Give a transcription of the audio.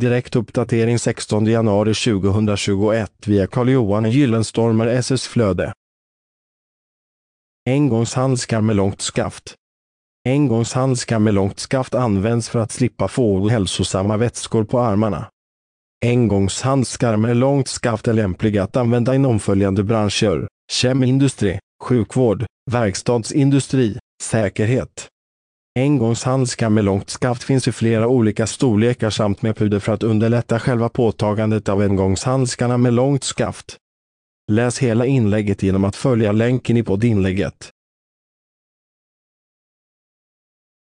Direkt uppdatering 16 januari 2021 via Carl-Johan Gyllenstormer SS Flöde. Engångshandskar med långt skaft. Engångshandskar med långt skaft används för att slippa få ohälsosamma vätskor på armarna. Engångshandskar med långt skaft är lämpliga att använda inom följande branscher. Kemindustri, sjukvård, verkstadsindustri, säkerhet. Engångshandskar med långt skaft finns i flera olika storlekar samt med puder för att underlätta själva påtagandet av engångshandskarna med långt skaft. Läs hela inlägget genom att följa länken i poddinlägget.